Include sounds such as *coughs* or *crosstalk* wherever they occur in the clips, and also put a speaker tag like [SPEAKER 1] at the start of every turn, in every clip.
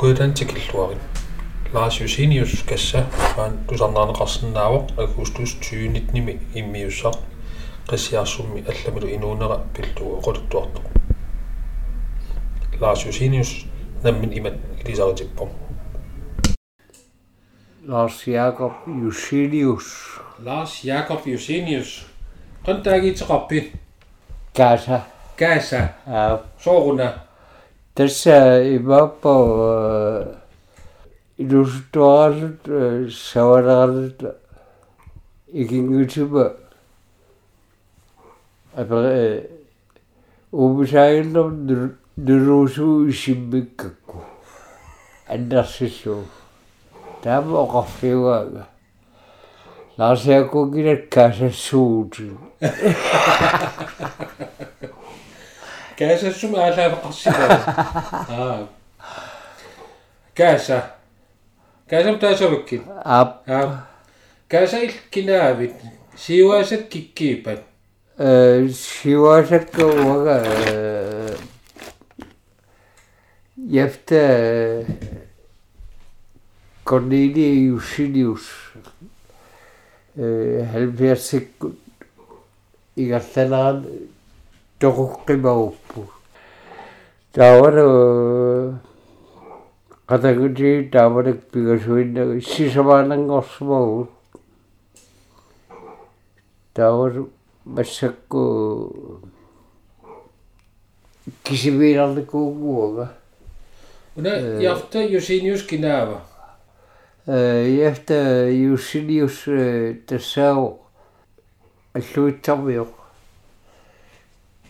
[SPEAKER 1] kuilantikilluarin Lars Josinius kassa vaan tusarnaanеқарсинаавоқ агустус 2019 иммиуссақ qisiarsummi allamilu inuunera pillugu equluttuartoq Lars Josinius nammin imat ilisaritippor
[SPEAKER 2] Lars Jakob Josinius
[SPEAKER 1] Lars Jakob Josinius qantaagiiteqarpi
[SPEAKER 2] Gaza
[SPEAKER 1] Gaza
[SPEAKER 2] ja
[SPEAKER 1] sooruna
[SPEAKER 2] tässä imappo illustraatut savaraalut ikingutuba апер убисаагиллер нурусуу исиммиккакку аннарсиллуу таама оқарфиуаага Käsä sun
[SPEAKER 1] älä asioita. *laughs* Käsä. Käsä pitää sovikki.
[SPEAKER 2] Ap.
[SPEAKER 1] Käsä ilkki näävit. Siuaiset kikkiipät.
[SPEAKER 2] Siuaiset kuvaga. Jäftä Cornelia Jusinius. Helviäsi ikättelään тоқуққимагуппу таавара qatagути taavanak pigasuinnagu sisamaanangorsumagu taavaru массакку кисивииларликуугуага
[SPEAKER 1] уна ярта юсиниус кинаава
[SPEAKER 2] э яфта юсиниус тассао аллуитсармиоқ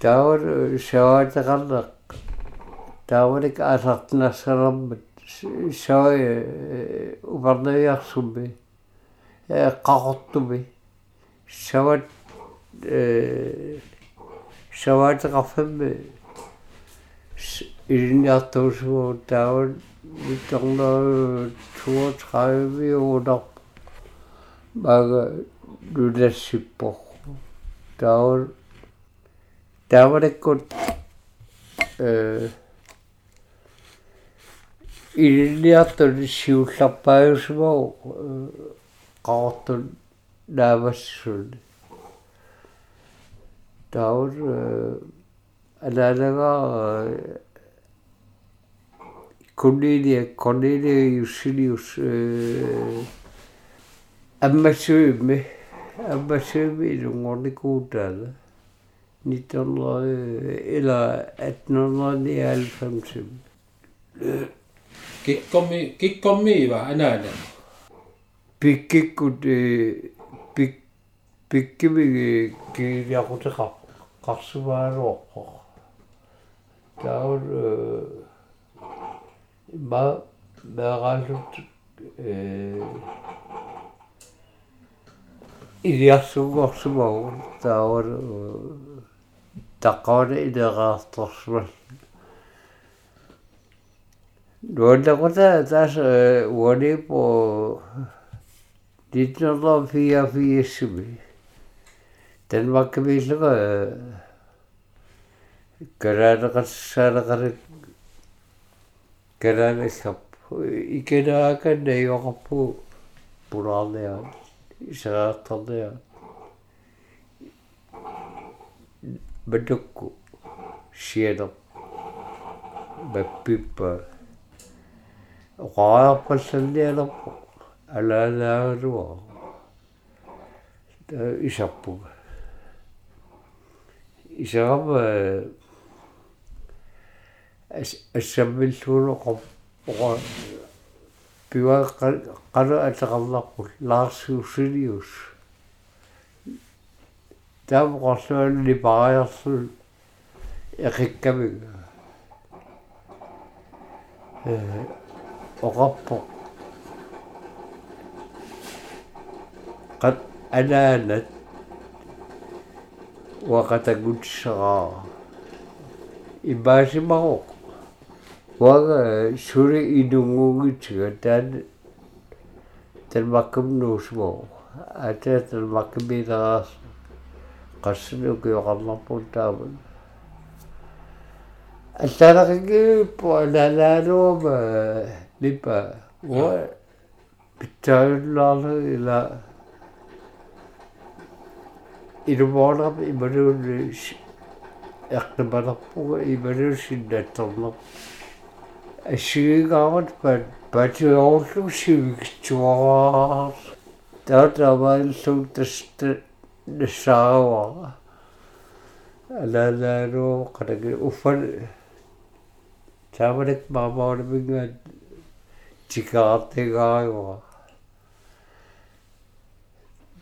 [SPEAKER 2] таавар саатеқарнеқ таавалик аасартинассалермат саи упернавиарсумми э қақортуми сават саваатеқарфамми илиниартуусуу таавал митторнаа 32 уудар мага лулассиппор таавал таавалеккут э илиниартул сиулларпааюсмоо qaartun naavassuuni taur alalaga Cornelia Cornelia Jusilius ammassuimi ammassuimi ilungornikuutaala 19 إلى 1950
[SPEAKER 1] Kikkomi va anainen?
[SPEAKER 2] Pikkikut pikkimi kirjakuti kaksi vähän ruokkaa. Tämä on... Mä, mä katsot... Iljassukoksumaan, tämä on... تقول إذا غاطش دول قد تاس ولي بو ديتنا الله فيا في اسمي. تن ما كبير لغا آه، كرار قد سار قد كرار اخب إكنا كان يغبو برالي عن إشغال طالي بدكو شيرب ببيب غاب سليلو على إشابو إشاب يشرب السبيل سورق بيوا قرأت غلق لا سيوسيريوس qorsуалли параярсул эқиккамига э оqarpo qat анаанат уақатагутсераа ибаасимароқ уага сури инунгугитига таан талмаккумнуусмо ата талмаккумилераас taamun аллалариги пуалалаалуама липа уа питтауллаарлу ила илумоорнап ималуун эққималерпуга ималуун синнатторнер ассигигааvat пат патиоорлу сивигтуараар таатавааллу таста нассааваа алалаалуу qatagi уффал таавалат маамаалминга тикаартигааруа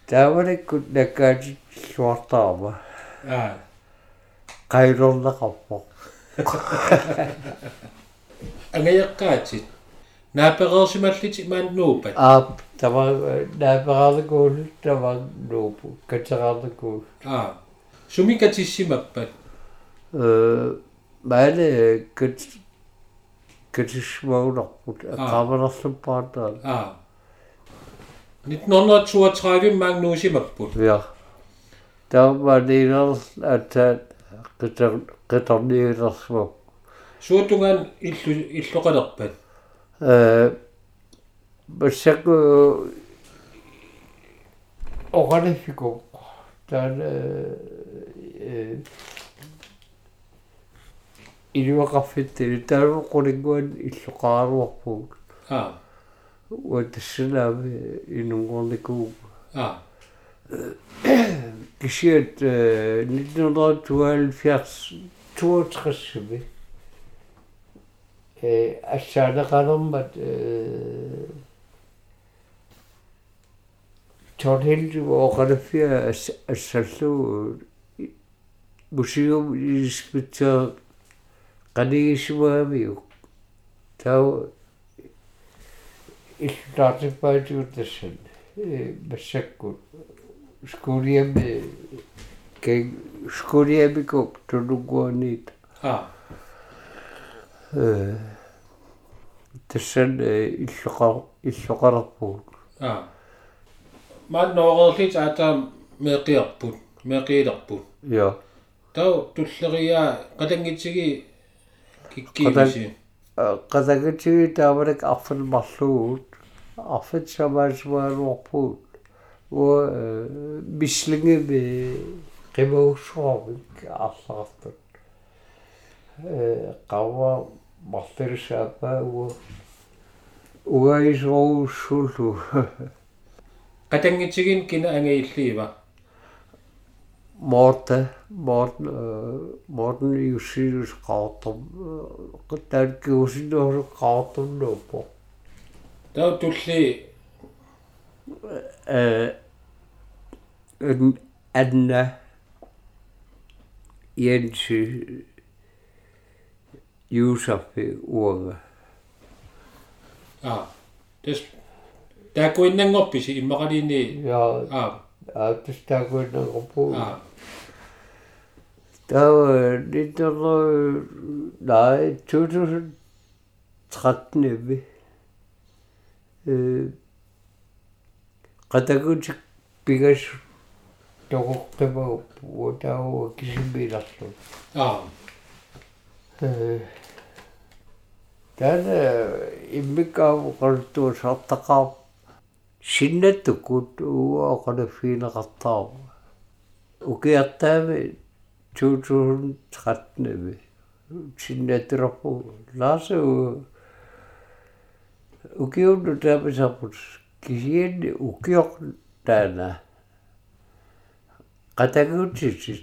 [SPEAKER 2] таавалаккут наккаати суартаама.
[SPEAKER 1] Аа.
[SPEAKER 2] Qailerlaqarpo
[SPEAKER 1] ангаяққаатит нааперерсималлити мааннуупат
[SPEAKER 2] аа тава наапераалакуул тава нуупу катераалакуул
[SPEAKER 1] аа сумикатиссимаппат
[SPEAKER 2] э маале кат катисмауларпут аққамалерлуппаатаа
[SPEAKER 1] аа 1932 маангнуусимаппут
[SPEAKER 2] ja. Тава нилер атта қитер қитерниилерсмо
[SPEAKER 1] суутунгаан иллу иллоқалерпат
[SPEAKER 2] э бассаку оранифико тан э илуақарфиттили тааву қулингуан иллоқааруарпуг
[SPEAKER 1] аа
[SPEAKER 2] уатассанаами инунгорникуу
[SPEAKER 1] аа
[SPEAKER 2] кисиат 1972 62 э ассаанеқалермат э Torhildu оқалаффиа ассаллуу мусиум испитсаа канигисуаамиу тау иллаартиппаатиутассан э массакку скулиами ке скулиамико тулугуанит
[SPEAKER 1] аа
[SPEAKER 2] э тассан иллоқар иллоқарпуут
[SPEAKER 1] аа маанноорерлит аатаа меқиарпут меқиилерпут
[SPEAKER 2] я
[SPEAKER 1] тау туллериаа қалангитсиги киккиимиси
[SPEAKER 2] qadagatigi taavarak arfalmarlugut arfat samaasuaaluarpuut уа мислингими qimaussуарвик аарлартут э qava марлерисаапаа уа угаисоруссуллу
[SPEAKER 1] қатангитсигин кина ангииллиива
[SPEAKER 2] Morten, Morten, Morten Jussinus qaartum qataalkiusinuuru qaartumnuuppo
[SPEAKER 1] тау тулли.
[SPEAKER 2] Э Anna Jensi Jusafi uanga
[SPEAKER 1] аа тэс таакуиннангорписи иммақалини
[SPEAKER 2] ja
[SPEAKER 1] аа.
[SPEAKER 2] Атстагуиннерпу
[SPEAKER 1] аа.
[SPEAKER 2] Таа нитер nej 2013 эви э qatagutik pigas toqoqqima utau kisimbilarlu
[SPEAKER 1] аа
[SPEAKER 2] э тана иммикаав qartuusartaqaa синнаттуккут уоқалаффиинеқартаа укиартаами 2013 синнаттэрпу лаасу укиунну тааписарпут кисианни укиоқ таана. Qatagutsit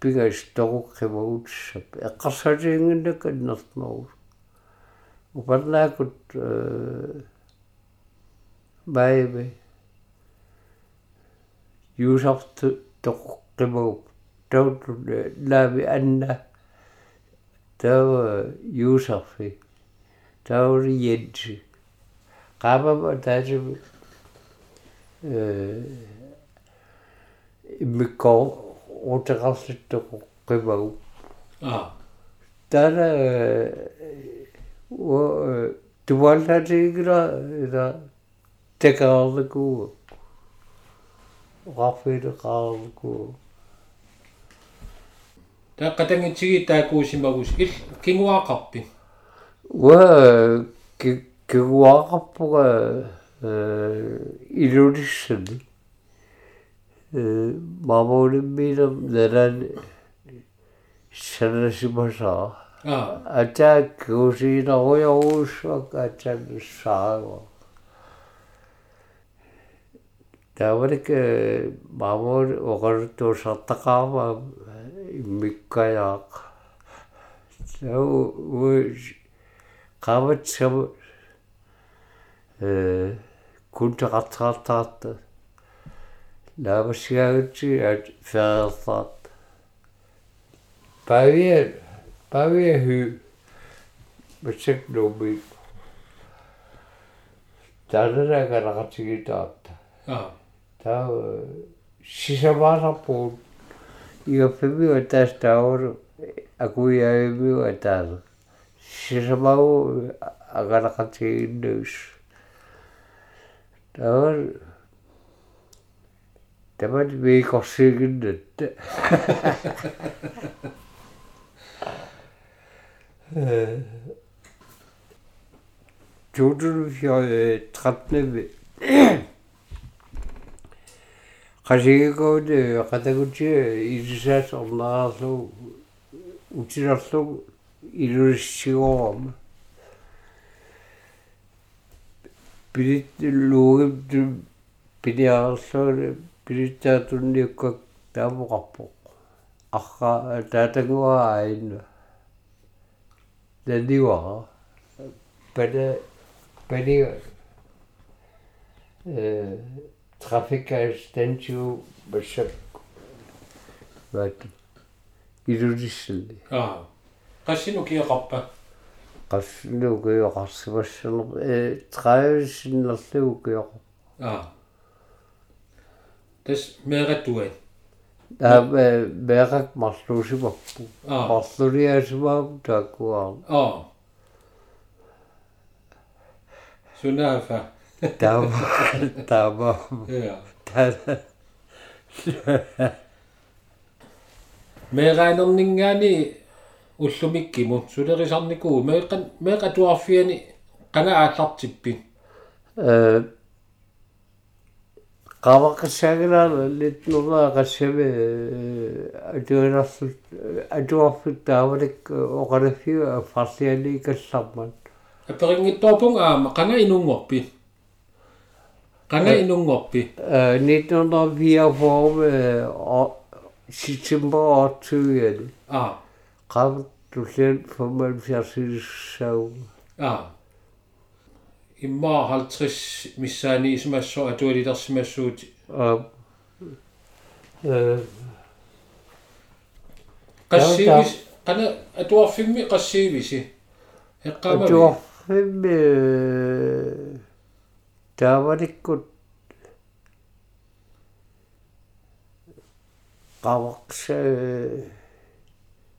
[SPEAKER 2] пигас тоққимагутсап эққарсаатингиннакканнэртнеру упарлаакут э байбе юусарт тоққимагуп тауту лави анна таа юусарфи таури ядси qaamama taasivi э иммиккоо утеқарситтоқу қимагу
[SPEAKER 1] аа
[SPEAKER 2] тара о туаллатигра ида текаалку рафир qaarku
[SPEAKER 1] тааққатангитсиги таакуусимагус ил кингуаақарпи
[SPEAKER 2] уа ки кигуақарпуга э илулиссани э мамоулиммилам налан санасимасаа
[SPEAKER 1] аа
[SPEAKER 2] атаак кусиинеруйоруссуак атаан саагаа таварик мамор оқартуусартақаама иммиккаяақ сау уи qavit Bare hy. Bitsik lubi. Tarra karakatigi taatta. Tää sisävaarapuun. Ja pyvi on
[SPEAKER 1] tästä
[SPEAKER 2] on. Akuja ei myy täällä. Sisävau akarakatigi nyys. Tää on Tämä viikossa kyllä. 2013 qasigigood qataguti irisaas orneraarlu utirarlu ilurissigoorama pilit luugimtu piniaarluuni pilittaatunniukkak taamuqarpoq арра таатагуаа аинна arra taatangua aina naniwara pana paniga э trafikaastantiu bassak vaat ilulissali
[SPEAKER 1] аа qassinu kiaqarpa
[SPEAKER 2] qassluukuyoqarsimasserlu э traavisinnarluukuyoq
[SPEAKER 1] аа тас меэратуай
[SPEAKER 2] таа бэрак марлуусимарпу
[SPEAKER 1] аа
[SPEAKER 2] марлулиасимаам тааккуаа
[SPEAKER 1] аа сунаафа
[SPEAKER 2] таама таама
[SPEAKER 1] я
[SPEAKER 2] таа
[SPEAKER 1] меэраанернингаани уллумиккиму сулерисарникуу меэқан меэқатуарфиани qanga ааллартиппи?
[SPEAKER 2] Э qavaqassaagilaala litnulaa qassami atuinarlu atuarfut taavalik oqalaffiu farliani kallarman
[SPEAKER 1] аперингиттуарпун аама qanga инунгорпи qanga инунгорпи
[SPEAKER 2] э 1944 september 20
[SPEAKER 1] аа
[SPEAKER 2] qav tullen 75
[SPEAKER 1] аа имма 50 миссаани исмассо атуалилерсимассуути
[SPEAKER 2] э э
[SPEAKER 1] qassiivis qana atuarfimmi qassiivisi eqqaamami
[SPEAKER 2] atuarfimmi taavalikkut qavaqsa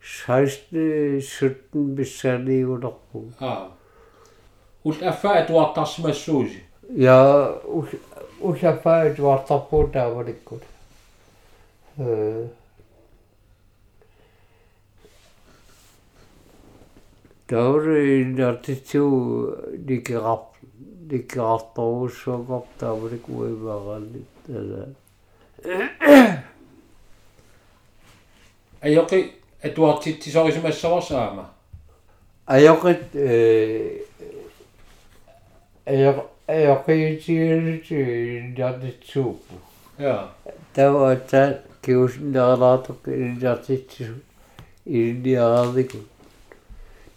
[SPEAKER 2] 16 17 bissaniulerpu
[SPEAKER 1] аа ул аффа атуартарсимассууси
[SPEAKER 2] ja usafaat wartarpu taavalikkut э Tauri nartitu dikerap dikeraptorussuaqap taavalik uimaaqallit tala
[SPEAKER 1] аёқи атуартитсисорисимассаварсаама
[SPEAKER 2] ajoqit ajoq ajoqiutigiluti nartitsuuppu
[SPEAKER 1] я
[SPEAKER 2] tava ta kiusneralaatuq nartitsu ilniaraliku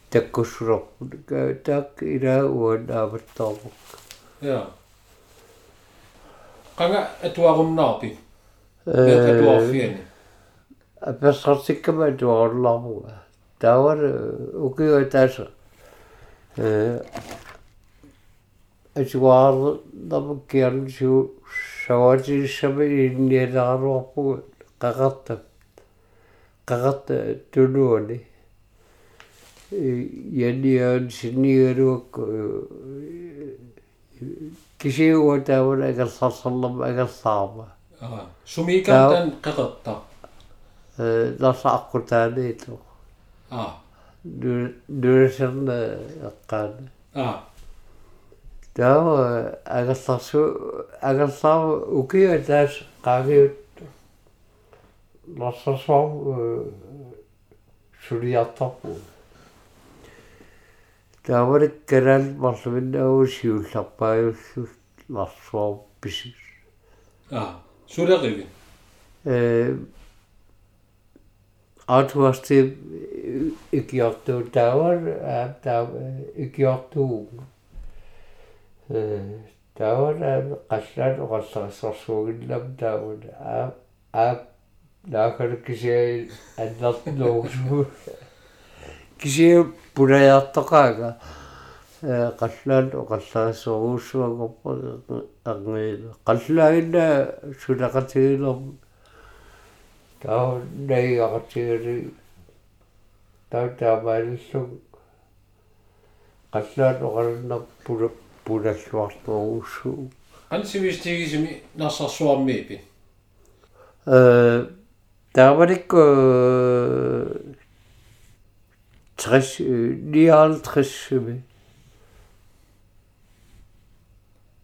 [SPEAKER 2] takkussulerpu taak ila uanaavattorpu
[SPEAKER 1] я qanga atuarunnaarpi atuarfiani
[SPEAKER 2] апперсартиккама أجوار نمكيان شو شواجي الشمعين ينار وقول قغطب قغط تنوني ينيان سنيان وك كشي وتاون أقل صلب أقل
[SPEAKER 1] صعبة. آه. سمي
[SPEAKER 2] كان
[SPEAKER 1] قغطة؟
[SPEAKER 2] سأقول تانيتو
[SPEAKER 1] آه.
[SPEAKER 2] آه. دورشن قان آه. آه. Joo, agassasu, agassav uki etäs kaagi lassasav syrjätapu. Tämä
[SPEAKER 1] oli kerran
[SPEAKER 2] masvinna on siullapaa, jos lassua pisis. Ah, syrjätavin? Atuvasti ykiottuu, tämä on ykiottuu. Таавар қаллаат оқаллариссарсуугиллам таавар аа аа наахар кисээ аннартнуусу кисээ пулаяртоқаага э қаллаат оқаллариссоруussуагорпа ангиила қаллаагинна сулақатигилер таа наяақатигили таа таамааллу қаллаат оқалнарпула пулаллуартуруussуу
[SPEAKER 1] ансивистигисими нарсарсуармиипи
[SPEAKER 2] э тааварикко 60 59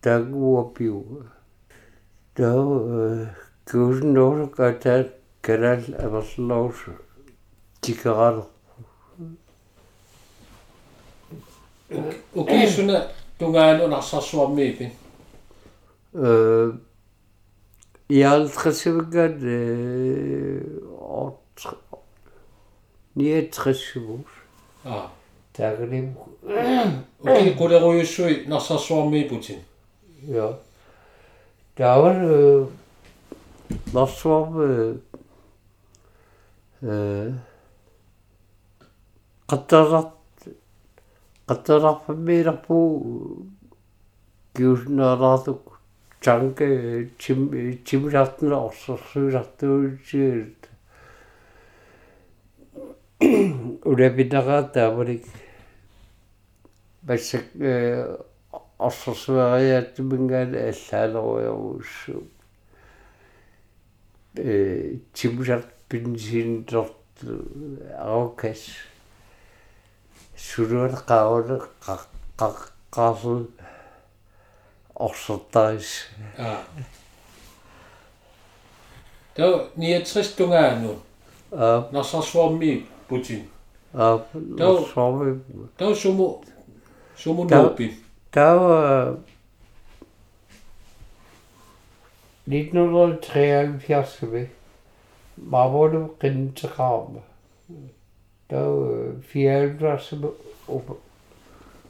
[SPEAKER 2] тагуапиу таа куснор ката карал аверлоус тикарал
[SPEAKER 1] укиисуна тунгаано нарсарсуармиипи
[SPEAKER 2] э иалтрисивгат э 69
[SPEAKER 1] а.
[SPEAKER 2] Тагрим
[SPEAKER 1] уки кулеруйуссуи нарсарсуармиипутин
[SPEAKER 2] ja таавар ларсуар э qattarart qattararpammiilerpu kiusnaaraartuk chanke chim chimlaartna orsorsuilartuutsiit ulapinara taavarik бассак э орсорсуариааттумингаана аллаалеруйарусу э чимжарт пинсинторт аокас сулуан qaawale qaqqaarlu орсортарис
[SPEAKER 1] а. Таа 69 тунгаано
[SPEAKER 2] а.
[SPEAKER 1] Нарсарсуарми путин
[SPEAKER 2] а
[SPEAKER 1] Тау.
[SPEAKER 2] сорви
[SPEAKER 1] таа суму суму
[SPEAKER 2] Таа.
[SPEAKER 1] нопи
[SPEAKER 2] таа 1973 ved Marmorlu qinteqaarma tau fialvarsama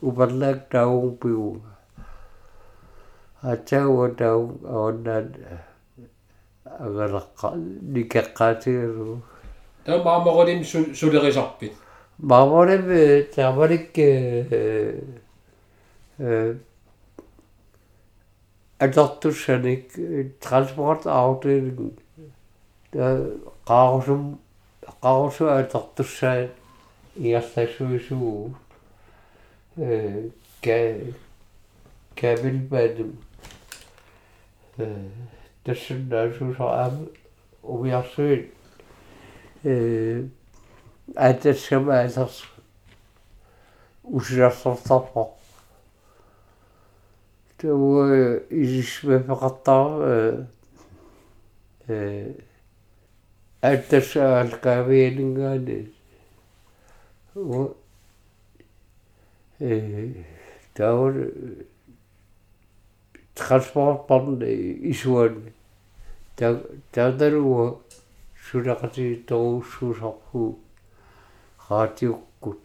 [SPEAKER 2] upallaak taungpiuga atauwa tau aonnan agalaqqa ásuðaðdóttur sæl í að þessu þessu úr Kevin benim dışından şu saam uyasın. Ertesi esas uçurasın tapa. التساهل قابل قادس و تاور تخصبار بطن إسوان تقدر و سلقتي تو سوسقو خاتي وقود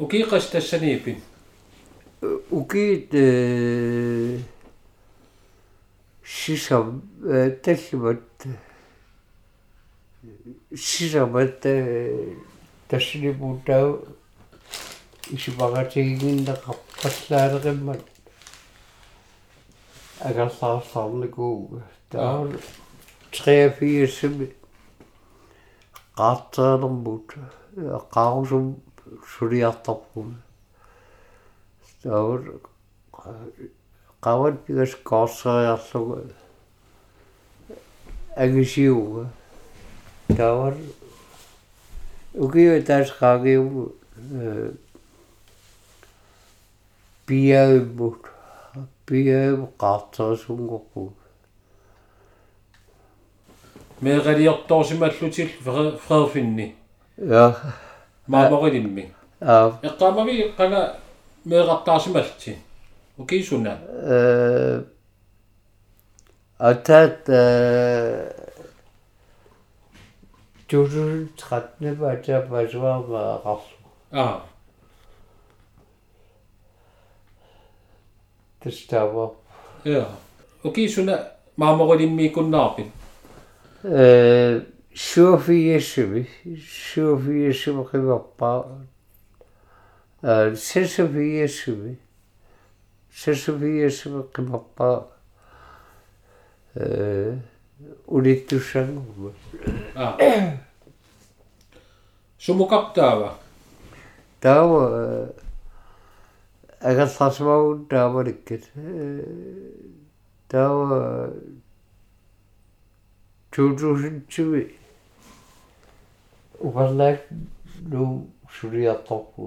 [SPEAKER 1] وكي قشت
[SPEAKER 2] السنيبين وكيد сисам таллимат сисамат тассилипутаа исупагатигинна қаппаллаалеқиммат агерлаарсаарникуу таа 83 qaarteernermut qaarusum suliartarpun taur qawat pigas qaarsariarlugu agisiuga tawar ukiu taas qaagiugu piaummut piaum qaartarisuнгorpu
[SPEAKER 1] meeqaliortoorsimallutil Frederfinni
[SPEAKER 2] ja
[SPEAKER 1] maamorilimmi
[SPEAKER 2] ja
[SPEAKER 1] eqqaamami qana meeqartaarsimalti وكيشونا
[SPEAKER 2] أه أتات آه، جوجل تخدم أتا بجوا ما
[SPEAKER 1] آه.
[SPEAKER 2] تشتاوا. آه.
[SPEAKER 1] وكيشونا مع مغولين ميكون
[SPEAKER 2] ناقل أه شوفي يشبي شوفي يشبي قبطا أه سيشوفي يشبي 86 qivappa øh ulittussanguva
[SPEAKER 1] ah sumuqartaava
[SPEAKER 2] taawa agallasmaun taavalikkat taawa 2020 uparlaak nu suliartorpu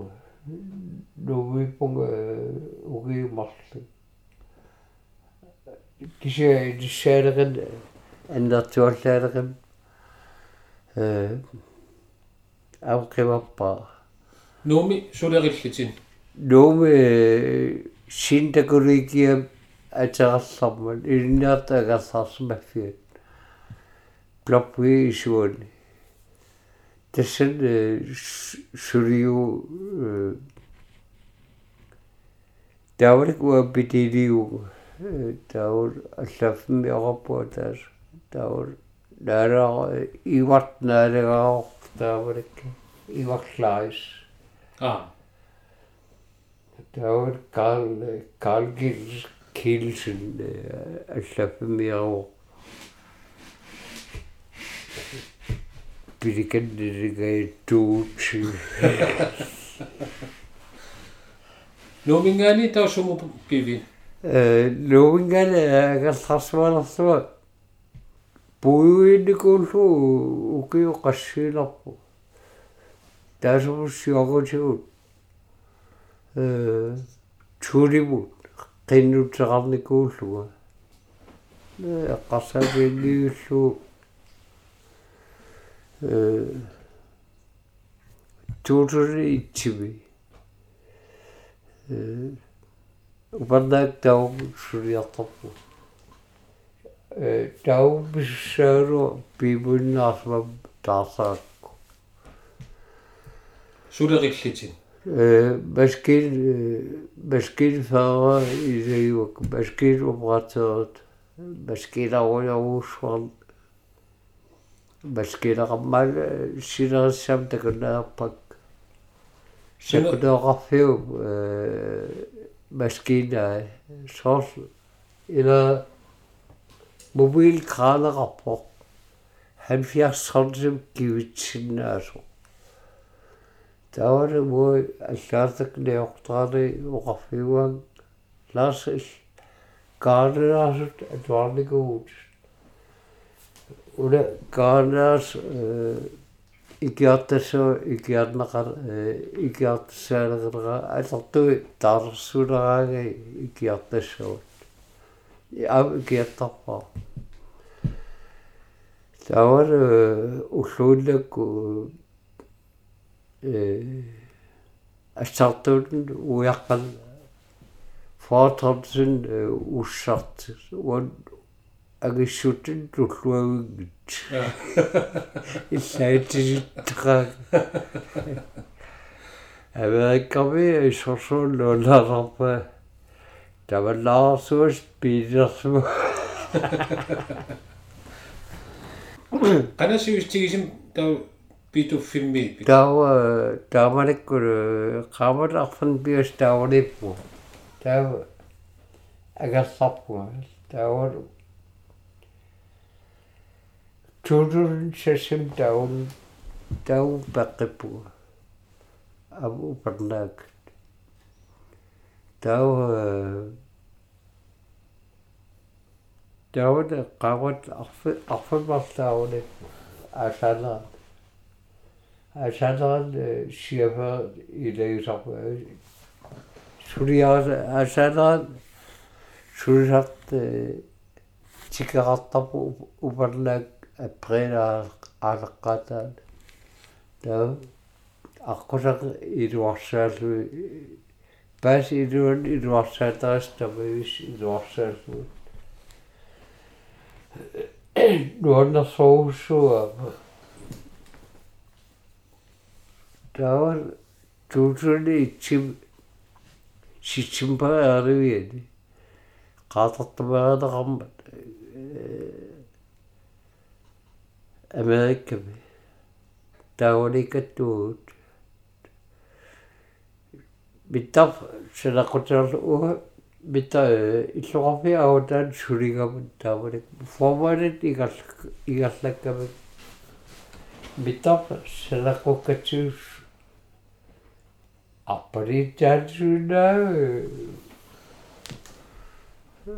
[SPEAKER 2] nuvipunga ugiumarlu kisia ilissaaleqan аннартуаллаалеқам э авқиваппаа
[SPEAKER 1] nuumi sulerилlitin
[SPEAKER 2] нууме синтакуликиам атералларман descent øh, e, Surio øh, e, Dawr gwa bidiriu e, Dawr allafn yaqabwa dar Dawr nara iwart nara gawr Dawr iwarlaais
[SPEAKER 1] Ah.
[SPEAKER 2] Dawr gal gal gil kilsin allafn yaqabwa туутси
[SPEAKER 1] nuumingaani taa sumu pivi
[SPEAKER 2] э лоинган агалларсуалерлуа пуйникууллу укио qassiilarpu таасумуссиорутигут э чуримут qinnuteqarnikuulluga э tutor ittivi. Upandak tau suriyatapu. Tau bisaru pibun asma
[SPEAKER 1] tasakku.
[SPEAKER 2] Sudarillitin? Misschien, is ook, misschien opgetuurd, misschien al een oorschand. Сакунеқарфиу э maskina source eller mobilkranerapper 70 cm givet altså. Der var det hvor allartak neoqtaani uqaffiuan laas kaaneraasut atvarnikuut ula kaaneraas икиартассуа икиарнеқар икиартассаалеқера алертуи таарсулераагай икиартассуут ав икиартарпаа тавар уллууллакку э ассартуутэн уяққан форторсен уссарт уан агиссутэн туллуагиггит иллаатиситтеқаа Америкками исорсууллуулаарпа таваллаарсуус пиилерсуа
[SPEAKER 1] qanasiustигисим таа питуффимми
[SPEAKER 2] тава таамаликкул qaamalaarfan pias taawalippu تولون شاشم داون داو بقبو أبو برناك داو داو قاوت أخف أخف مصداون أشانان أشانان شيفا إلي رب شريان أشانان شريان تيكا غطب وبرناك априла аалеққатаат таа аққусақ илуарсаалу пас илуан илуарсаатарас тамавис илуарсаалу nuornersousua tawar tuutuni itsim sitsimparariviani qaatartamaaneqarmat Amerikkami taawalikattuut mittaf senaqqutarlu uha mitta иллоqarfi autaan sulingamut taavalik formalit igal igallakkamik mittaf senaqqukkatsuus арпалиитсаатсуунаа э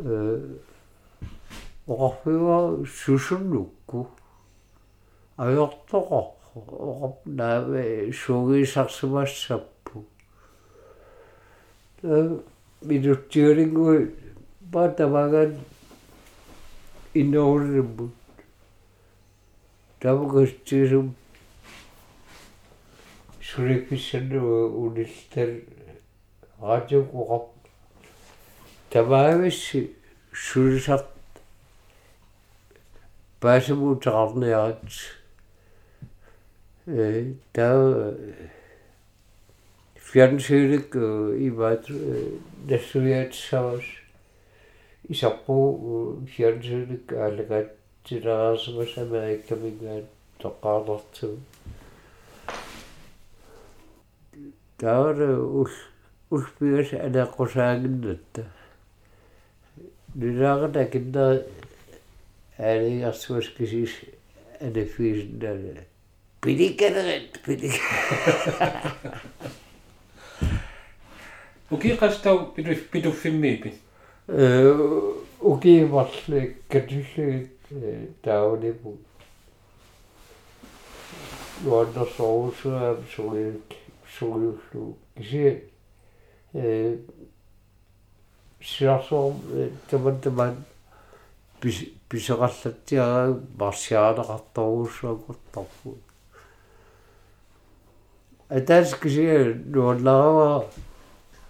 [SPEAKER 2] оқарфиуа сусуннукку ajortoqor oqap naave suugiisarsumassappu minuttiuringu paatamagan innoorrimmut tamukastiisum sulikissannu uniltar raadioqoqap tamaavissi sulisart paasimuutaqarniarat daar fjernsynet i var destruert savaş. Isappo fjernsynet algat tiraasmas Amerikamingaan de daar ul ulpigas anaqusaaginnatta. was akinna aaligarsuas kisis anafiisinnalle. Aaligarsuaskisis anafiisinnala Pilikeret, pilik.
[SPEAKER 1] Uki qastau pidu pidu filmiipi.
[SPEAKER 2] Uki varle katulli taunipu. Luonno sousua sulit suliuslu. Kisi siasom tämän tämän pisaqallattiaraa marsiaanaqartoruussuakuttarpu атааскисиа нуалларава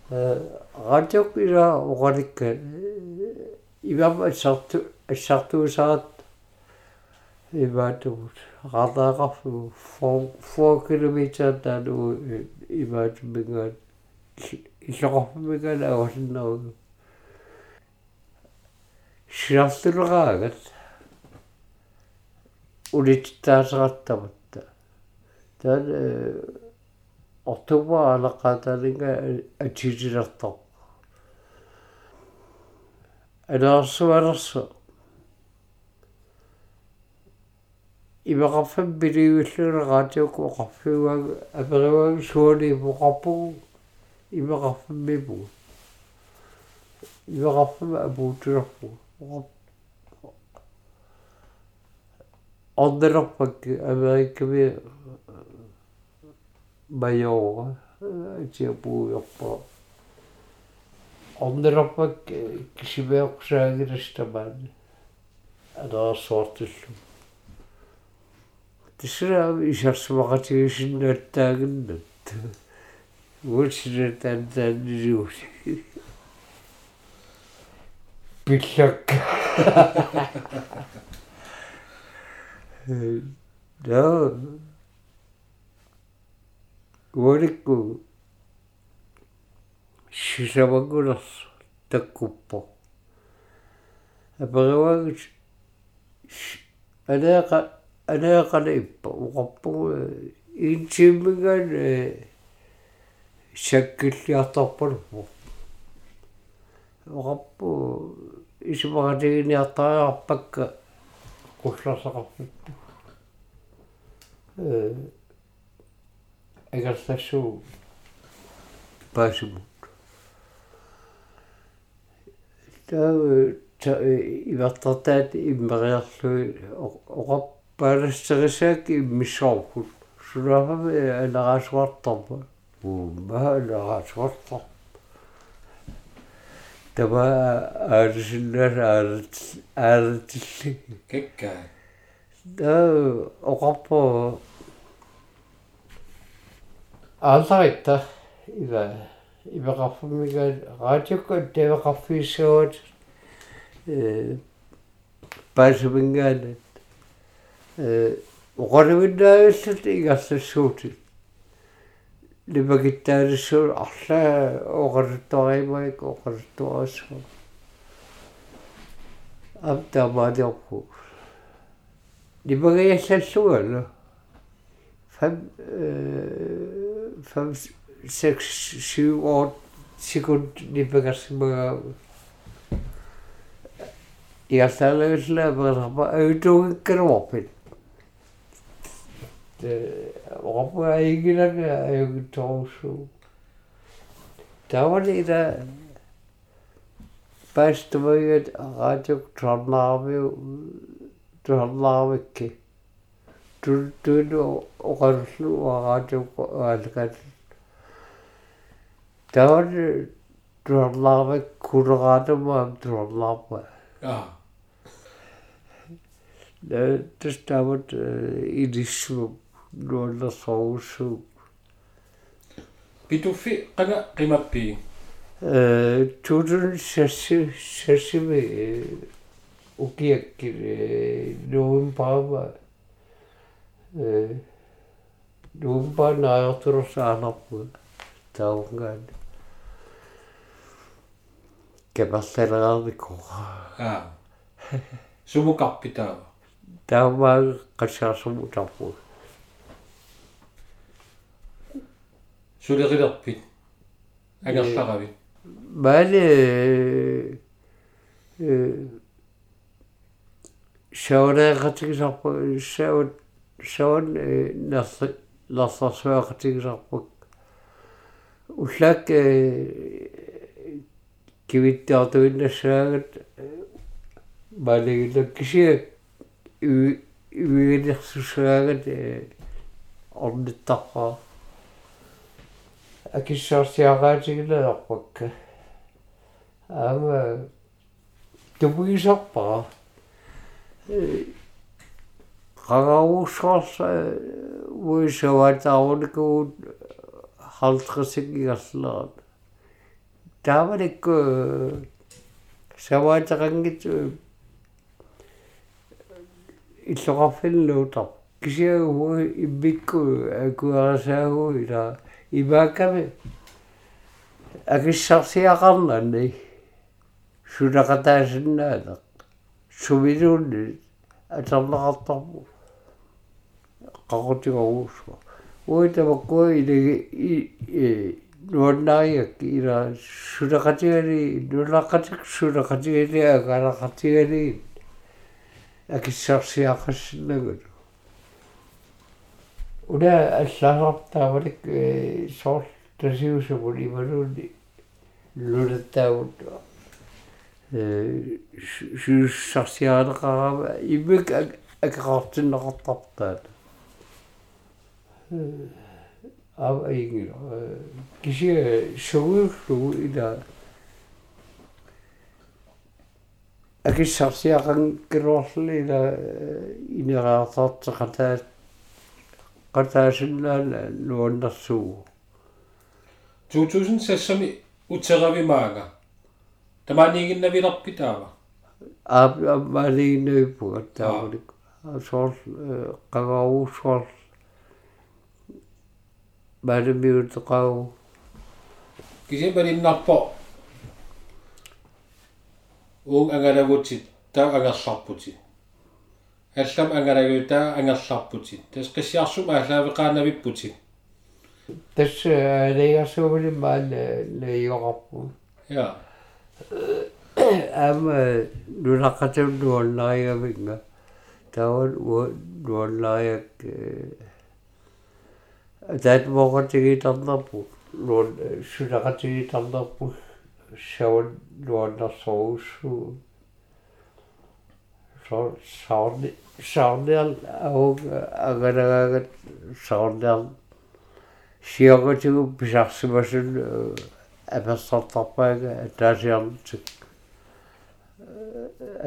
[SPEAKER 2] радиоккила оqalikka ивама ассарту ассартуусаат иваатугут радаақарфу 4 километр таалу иваатумингаат иллоқарфумигаала авалиннеру сиартулераагат улиттаасеқартаматта таан ортуба алаққаатаалинга атилилертар алаарсуалерсо ивақарфам билиуиллуна раатиуку оқарфиуаг апериваг суали поқарпугу ивақарфаммипу ивақарфам апуутулерпу ордерпак америкками majora tiapuuyorpa ornerarpak kisimeoqsaagilastamaan алаерсуартуллу тисраа исарсумақатигисиннааттаагиннат уутсинатаан тааннилуус пиллак. *laughs* Да уаликку сисавагулерс таккуппо аперуагут алеэка алеэкала иппа уқарпугу интиммиган саккиллиарторпалуппо оqarpu исумагатигиниартариарпакка qullersaqarpippu э agarsassuu pääsimut. Tämä ивартартаат иммериарлуи оқаппаалассерисаак иммиссоорпут сулаафами анераасуартарпа уумма анераасуартар тава аалисиннаас аалат аалатилли
[SPEAKER 1] кеккаа
[SPEAKER 2] да оқарпо ааларита ива ивеқарфумига радиокко тавеқарфииссуут э паасумингаанат э оқаливиннаавиллат игассассуутит лимагиттаалиссуу арлаа оқалуттаримаик оқалуттуарассуу аптамаадиорпу лимагаяссаллугала фам э 5, 6, 7, 8 sekund dipegas mga ég talaði vilja að maður hafa auðvitað vopin vopin að yngir að auðvitað tóks það var líka best að maður að það tjók tráðnaði tráðnaði ekki оқарлу радио аалгат тавал троннаарвик кулераатама троннаарва
[SPEAKER 1] аа.
[SPEAKER 2] Тэстават илиссу нуаллерсоруссуу
[SPEAKER 1] Pitufi qanga qimappi.
[SPEAKER 2] э тудун сасси сассиви укиакки нуун паава э нуун паа наартурсаанарпу таунгаан кепаллераарникко
[SPEAKER 1] Аа. Sumukappitaava.
[SPEAKER 2] таумаа qassaarsumу тарпу
[SPEAKER 1] Suleqilerpit. Agerlaravi.
[SPEAKER 2] маале э шаунаақатигисарпу саут саун нарс ларсарсуақатигисарпу уллаак э кивиттаартуиннассаагат маалегила кисия ивигилерсусаагат э орниттарпаа акиссаарсиагаатигилаерпакка аама тупуисарпаа э qagarussorsa uisavaataarunikuu haltrisigigarlerat taavalikku savaataqangit иллоқарфиллуута кисиагуу иммикку акуарасаагу ила ивааками акиссарсиақарнани сулақатаасиннаалеқ сумилуунни атерлақартарпу qaqutigaruusua uitavakku ilagi i nuannaariak ila sulaqatigali nulaqatik sulaqatigali agalaqatigali akissarsiaqassinnagut una аллаасартаавалик соор тасиусугу ималуунни лулаттаагут э сюссарсиаанеқарава иммик акеқартиннеқартартаат ав айги киси шогурлу ила акиссарсиақан килуарлу ила инераартартеқатаат qataasиннаала нуаннэрсуу
[SPEAKER 1] 2006-ми утеравимаага. Тамааниигиннавиларпитаава.
[SPEAKER 2] аап маалигиннавиппуга таавалик соор qagaruussuar малимиутеқау
[SPEAKER 1] Кисималиннарпо. Уун ангалагутит таа агерларпутит. аллам ангалагута ангерларпутит. тас қиссиарсум аалаавеқаанавиппутит.
[SPEAKER 2] тас алигарсуумали маал леиоқарпу
[SPEAKER 1] Я.
[SPEAKER 2] ама нунаққатун нуалларигавинга таавал уа нуаллариак атаат моқатигитарнарпу нуал сулақатигитарнарпу саван нуалларсоруссуу så saarni saarnial aug agaragaagat saarnial siogatigu pisarsimasun аперсартарпаага таасиарлутик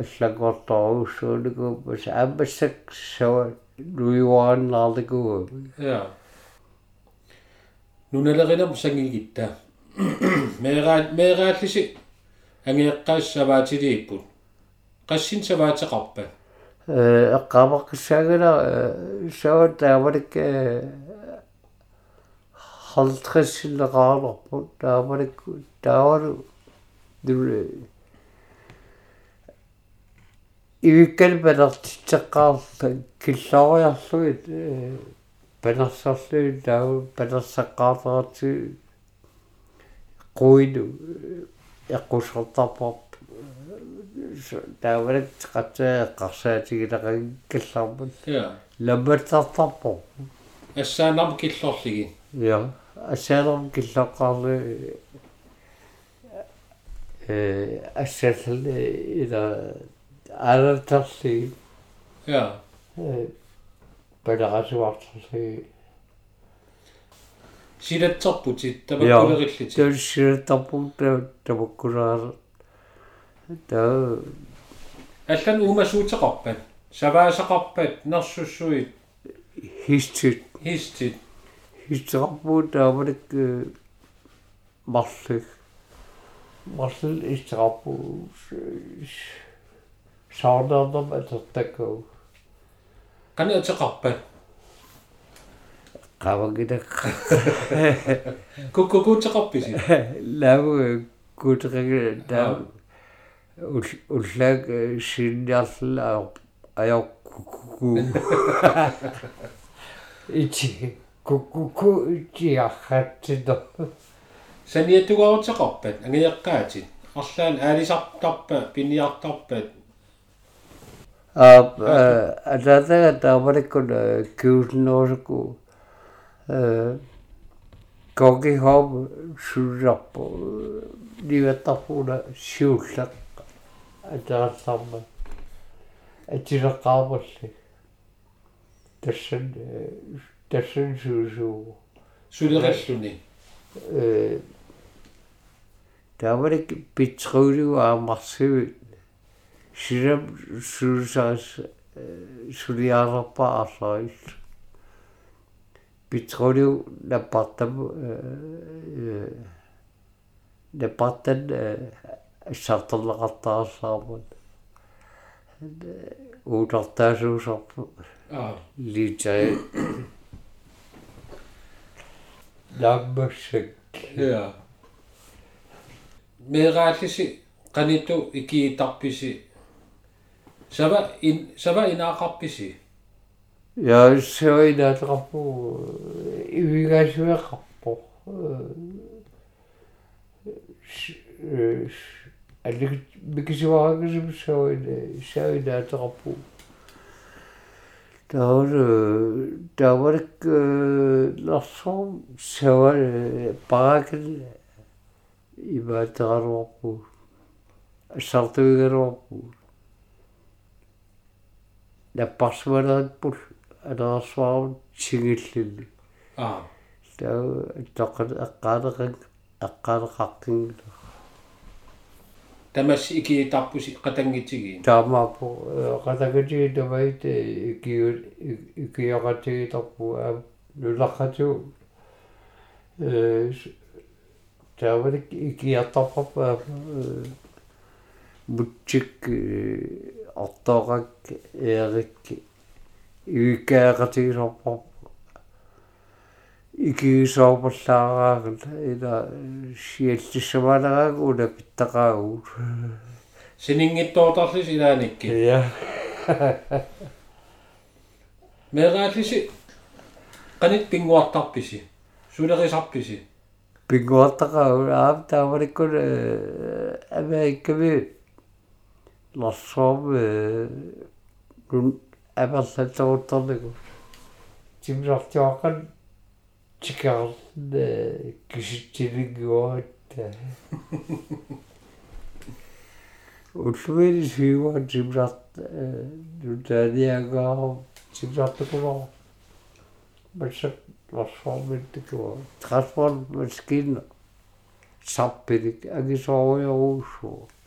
[SPEAKER 2] аллагорторуусsuuнику бас аамассак сава нуйуааннаарликугу
[SPEAKER 1] ja нуналеринам сангигитта меераат *coughs* меерааллиси ангиэккаассаваатилииппут qaссин саваатеқарпа
[SPEAKER 2] э эққамаққиссаагала сава таавалик халтрissilleqaarlerpu taavalikku taavalu dule ивиккал палертитсеққарла киллориарлугит палерсарлуги таа палерсаққаартарати қуину эққусертарпарп таавалак қатсаа эққарсаатигилақагин киллармут
[SPEAKER 1] ja
[SPEAKER 2] ламматтартарпо
[SPEAKER 1] ассаанарм киллорлиги
[SPEAKER 2] Ja, aseerам киллоққарли э ассал ила алартарли
[SPEAKER 1] ja
[SPEAKER 2] э паларасуартарли
[SPEAKER 1] силатсарпутит тамаккулериллити
[SPEAKER 2] тулсиратарпут тамаккулаар таа
[SPEAKER 1] аллан уумасуутеқарпат саваасақарпат нерсуссуит
[SPEAKER 2] хистит
[SPEAKER 1] хистит
[SPEAKER 2] хистерпут таамалик марлик марлил истерпу саададам атертакку
[SPEAKER 1] канаатеқарпат
[SPEAKER 2] qavagida
[SPEAKER 1] куккукуутеқарписи
[SPEAKER 2] лаву кутриг та уллаг шиннарлаа аёкку ичи кукку ичи ахаттидо
[SPEAKER 1] саниаттугаавутеқарпат ангиэққаатит арлаан аалисартарпа пиниартарпат
[SPEAKER 2] а ататага таамаликкун киулноорку э коги хоб шурраппо ливаттарпуна сиуллақ атаалларма атилеққаамалли тассан тассан суусуу
[SPEAKER 1] сулераллуни
[SPEAKER 2] э таамалик питрулиу аамарсиви Siinä syysäis syliarpa asais. Petroliu napattam napattan sartallaqattaa saamun. Uutartaa
[SPEAKER 1] suusarpu.
[SPEAKER 2] Liitsai lammassak.
[SPEAKER 1] Joo. Meeraatisi qanitu ikiitarpisi sava in sava inaaqarpisi
[SPEAKER 2] Ja, söinätrappu, ivigasveqarpu. Allik mikisivaaqisum söine, söinätrappu. Taur tavarik lassom sövar paakil ivatarappu. Sartuigarappu. Наппарсуалаатпул алерсуарут сигиллили
[SPEAKER 1] аа
[SPEAKER 2] таа тоққат эққаалеқак эққаалеқаркин
[SPEAKER 1] тамасsi ikiitarpusi qatangitigi
[SPEAKER 2] таамааппу қатагати тавайт икиу икиоқатигиторпу аа нулаққату э таавалик икиартарпарпа мутчик ортоорак эрик икаақатигисорпар икигисоорпаллаараагат ила сиаллиссамаалагааг уна питтақаагу
[SPEAKER 1] sininngittoortarlis ilaanikki
[SPEAKER 2] я
[SPEAKER 1] мерааллиси qanit pinguartarpisi sulerisarpisi
[SPEAKER 2] пингуартақаа аап тааваликкун америкками ларсуам нун амерлатторутторнику тимсартиоқан чикаар киситсилингуат уллумини сиуа тимларт нутаниагаа тимлартукулоо масса трансформиттикуа трансформ маскин саппилик агисоориоруусуу тас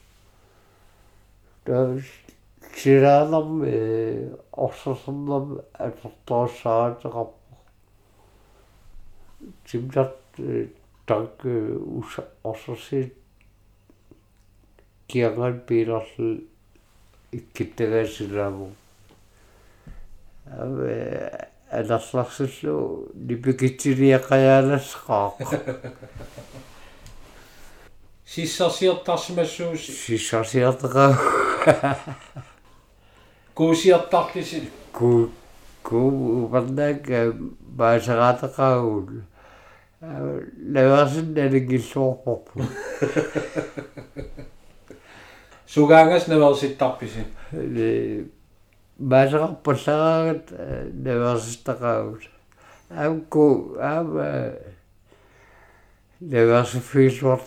[SPEAKER 2] сираалам э орсерсэрнам атертооссаатеқарпо тимларт так ус орсерсит киангал пилерлу иккиттагаасилааму аве алерларсуллу нипикитсилиақаяалассеқаақ
[SPEAKER 1] сиссарсиертарсимассуус
[SPEAKER 2] сиссарсиартеқаа *laughs*
[SPEAKER 1] kuusiartarkisi
[SPEAKER 2] ku ku was het laversin *laughs* nalingilluorporpu
[SPEAKER 1] en naversittarpisi
[SPEAKER 2] de was aamku aama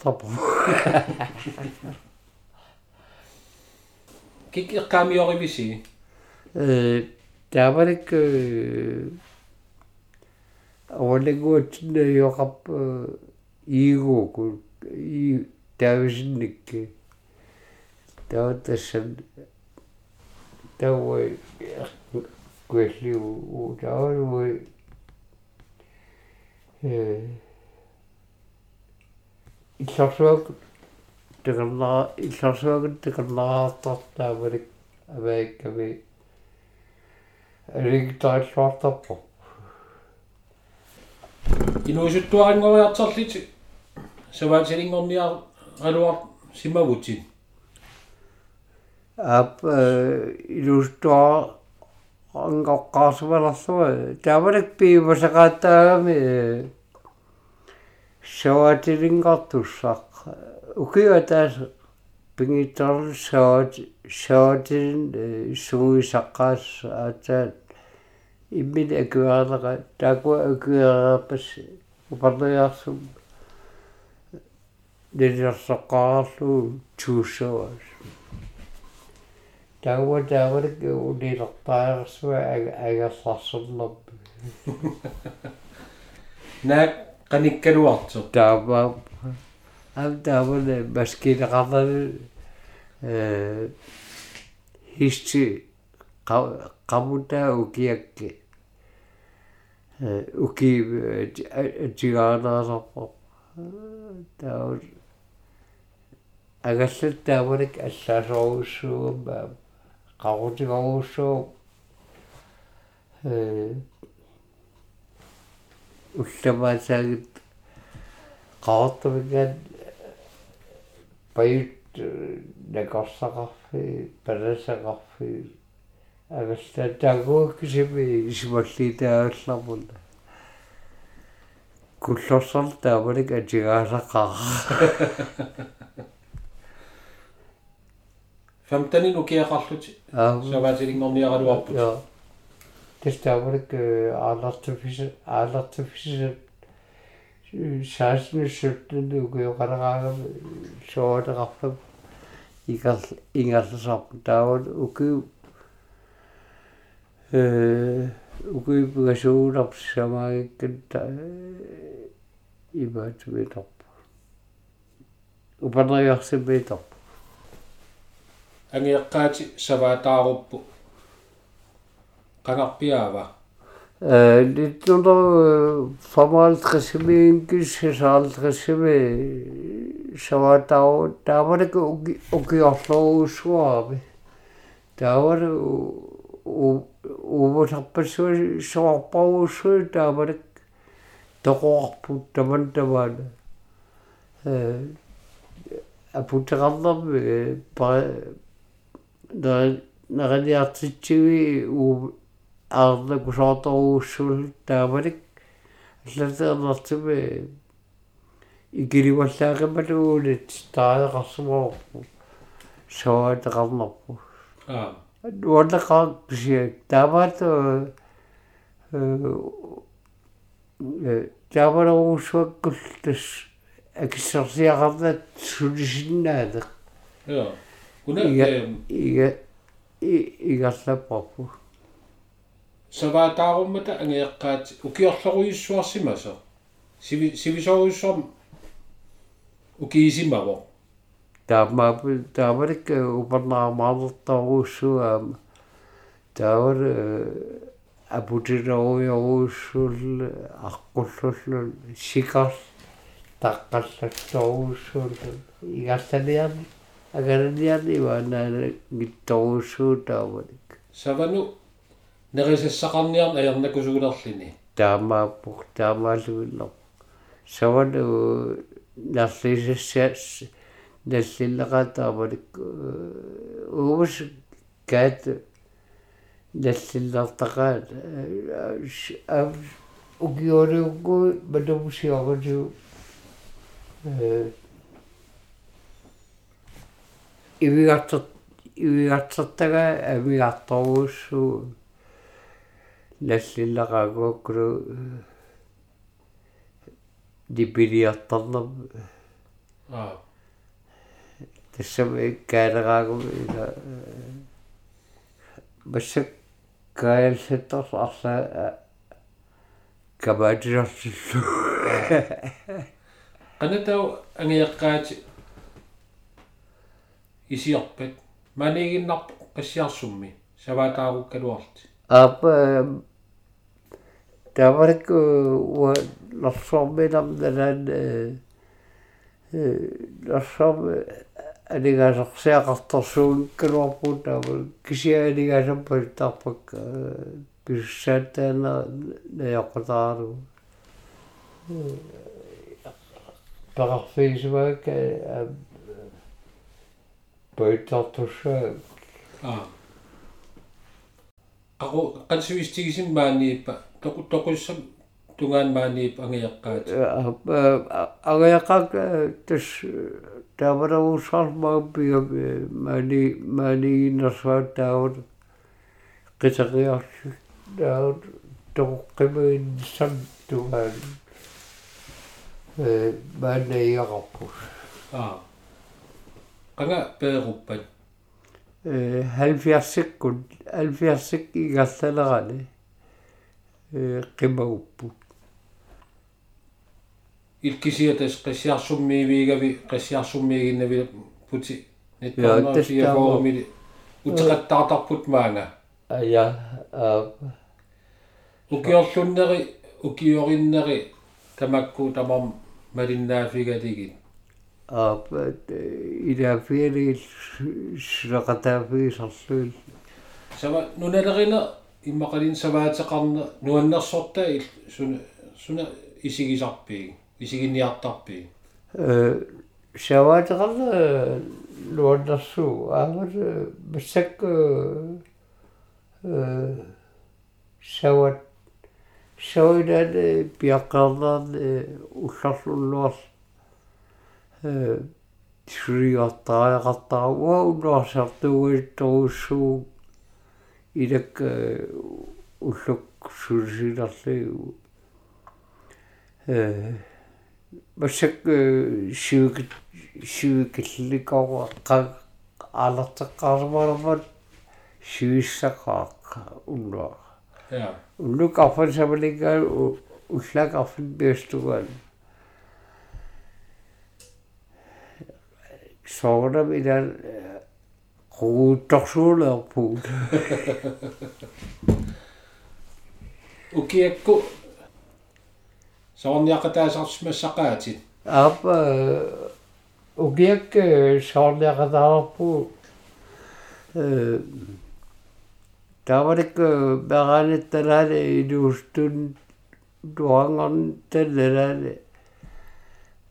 [SPEAKER 2] op. *laughs*
[SPEAKER 1] куусиертарлиси
[SPEAKER 2] ку ку ваннак баасераатеқаагул лаварсин налингиллуорпорпу
[SPEAKER 1] сугаангас наверситтарписи
[SPEAKER 2] баасеқарпаллараагат лаварсистақаагул аамку аама лаварсиффиилуартарпу
[SPEAKER 1] киккаамиоривиси
[SPEAKER 2] э таварик awalagуатсина йоқап иигууку и тависинникки таутассан тауай куэллиу у тауай э илларсуак текаллаа илларсуакут текаллаартартаавалик аваикками ригтааллуартарпо
[SPEAKER 1] инуисуттуарингориартарлити саваатилингорниар алуар симавутин
[SPEAKER 2] ап илустуа ангоққарсуваларсуа тавалик пиивасақааттаагами саваатилингартуссақ укиа таас пингитторл саат саатин суисаққаас аатаат иммин акуаалера таакуа акуаерапас упарлиарсум нилерсоққарарлу туусуас тауа таавалик унилертаарсуа агерларсернерп *laughs*
[SPEAKER 1] наа qanikkaluartu
[SPEAKER 2] таава ам таавале маскилеқарлали э хисти qamuttaa ukiakki uki тигаанаасарпо таа агассат таавалик аллаасоруссуугамма qarutigorussuu э улламаасаагит qaartumigaan пают накорсақарфи паласақарфи агастаатаагуаккисими исмаллитаааллармуна куллорсар таамалик атигаасаққара
[SPEAKER 1] фамтанин укиақарлути саваатилингорниаралуарпут
[SPEAKER 2] ja det таамалик аалартуфис аалартуфис 16 17 укиоқараагам соотеқарфам игал ингерлсарпу таавал уки э укуипугасууларп самаагиккат имаатумиторп упанериарсимиторп
[SPEAKER 1] ангиэккаати саваатааруппу qangarpiaava
[SPEAKER 2] э литнундер формалтрисимиингкис саалтрисими саваатаа таавалик уки укиорлоруусуаами таавал увутарпассуи соорпаруссуи таавалик тоқоарпут таман тамаана. Э апутерарларми па нагалиартитсиги у арла кусооторуussуул таавалик аллатернартими икиливаллаагамалуунит таалеқарсумаорпу соатеқарнарпу
[SPEAKER 1] аа.
[SPEAKER 2] Уоллеқарпсиак тааваато э таавалоруссуаккул тас акиссерсиақарнат сулисиннаатеқ
[SPEAKER 1] joo Una
[SPEAKER 2] Iga-
[SPEAKER 1] ehm
[SPEAKER 2] iga igallapparpu
[SPEAKER 1] savaataarummata angeeqqaat ukiorloruissuarsimasa sivi sivisoruissuam ukiisimavo
[SPEAKER 2] таамаапу таамалик упарнаамаалертаруuссуаама таавар апутилеруйоруuссуул аққуллуллу сикар таққаллатторуuссуул игаллалиарни агалалиарни ваанаана гитторуuссуу таавалик
[SPEAKER 1] savanu nerisessaqarniarn ajarnakusugulерlini
[SPEAKER 2] таамааппур таамаалуиллер савану нарлисассаас наллиллеқатаавалик уус каат наллиллартақаат ав угиориуггу манумсиорусу э ивигартер ивигартертага авиарторуuссуу наллиллеқаагуаккулу дипилиартарнер
[SPEAKER 1] аа
[SPEAKER 2] тассам иккаалераагу ила массак каалсаттар арла кабаатилерлу
[SPEAKER 1] qanatau angeeqqaati isiorpat maniginnarpu qassiarsummi savaataarukkaluarti
[SPEAKER 2] апа таварк уа ларсорминам налаан э ларсорм алигасерсиақарторсуун калуарпуут таавал кисиалигасампал тарпак киссаатаана наёққутаару парфейсвак пойтартуssa
[SPEAKER 1] аа aqu qansuistigisim maaniippa toqu toquissam tungaan maaniip angeeqqaati
[SPEAKER 2] агаяқак тас таварауссармааппига мани манигиннэрсуат таавут қитериарсу таавут тоққимаин сам тугаан э манаиақарпус
[SPEAKER 1] аа qanga peeruppat
[SPEAKER 2] э 70-ккут 70-сик игаллалерани э қимагуппут
[SPEAKER 1] ilkisiatas qassiarsummiiviigavi qassiarsummiiginnavi puti
[SPEAKER 2] Joo,
[SPEAKER 1] nittarnaafia
[SPEAKER 2] tästä on-
[SPEAKER 1] foorumili utaqattaartarput maanga
[SPEAKER 2] ая аа
[SPEAKER 1] ukiorlunneri ukiorinneri tamakku tamam malinnaafigaligit
[SPEAKER 2] аа иляфиали сулақатаафигисарлуил
[SPEAKER 1] sava nunalerina immaqalin savaatеқарна nuannersorta il suna suna isigisarpiig isiginniartarpiig
[SPEAKER 2] э шаваатеқарна луаннэрсуу аамал массак э шават шавинаан пиаққарнаар улларлуллуар сриортаақартаа унуарсартугуитторуссуу илак уллук сулсиларлигу э массак сивик сивикилликоо qa алартеққармарамат сивиссақааққа уннуа
[SPEAKER 1] ja
[SPEAKER 2] уллук арфан самалингаа уллак арфан биастугаан соорам илан quuttorsuuleerpuut
[SPEAKER 1] ukiakku saorniaqataasarsimassaqaatit
[SPEAKER 2] аапа угиак соорниақатаарпу э таварик беранитталаали илуустун туангорн